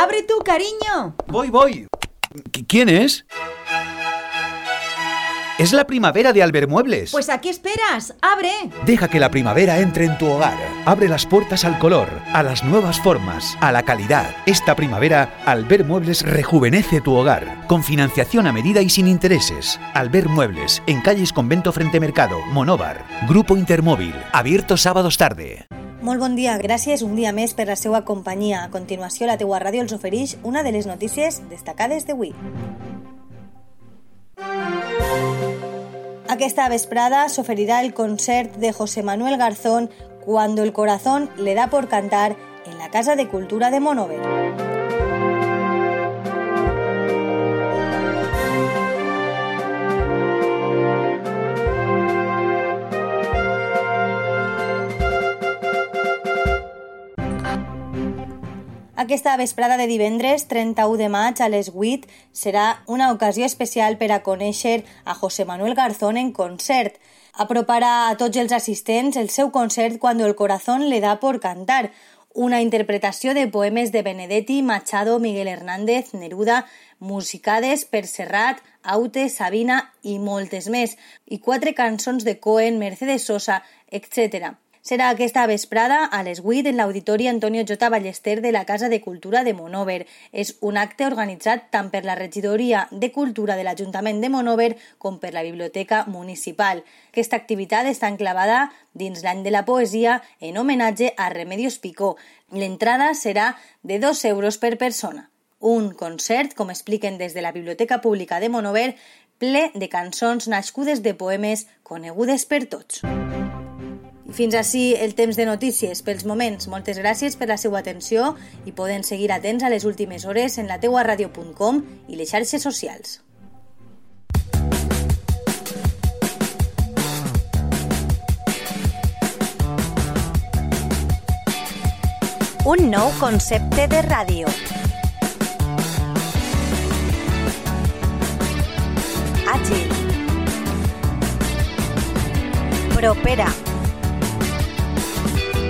¡Abre tú, cariño! Voy, voy. ¿Qui- ¿Quién es? Es la primavera de Albermuebles. Pues ¿a qué esperas? ¡Abre! Deja que la primavera entre en tu hogar. Abre las puertas al color, a las nuevas formas, a la calidad. Esta primavera, Albert Muebles rejuvenece tu hogar. Con financiación a medida y sin intereses. Albert Muebles, en calles Convento Frente Mercado, Monóvar. Grupo Intermóvil, abierto sábados tarde. Molt bon dia, gràcies un dia més per la seva companyia. A continuació, la teua ràdio els ofereix una de les notícies destacades d'avui. Aquesta vesprada s'oferirà el concert de José Manuel Garzón Cuando el corazón le da por cantar en la Casa de Cultura de Monover. Aquesta vesprada de divendres, 31 de maig, a les 8, serà una ocasió especial per a conèixer a José Manuel Garzón en concert. Aproparà a tots els assistents el seu concert Cuando el corazón le da por cantar, una interpretació de poemes de Benedetti, Machado, Miguel Hernández, Neruda, musicades per Serrat, Aute, Sabina i moltes més, i quatre cançons de Cohen, Mercedes Sosa, etc. Serà aquesta vesprada a les 8 en l'Auditori Antonio J. Ballester de la Casa de Cultura de Monover. És un acte organitzat tant per la Regidoria de Cultura de l'Ajuntament de Monover com per la Biblioteca Municipal. Aquesta activitat està enclavada dins l'any de la poesia en homenatge a Remedios Picó. L'entrada serà de 2 euros per persona. Un concert, com expliquen des de la Biblioteca Pública de Monover, ple de cançons nascudes de poemes conegudes per tots. I fins així el temps de notícies pels moments. Moltes gràcies per la seva atenció i poden seguir atents a les últimes hores en la teua ràdio.com i les xarxes socials. Un nou concepte de ràdio. Àgil. Propera.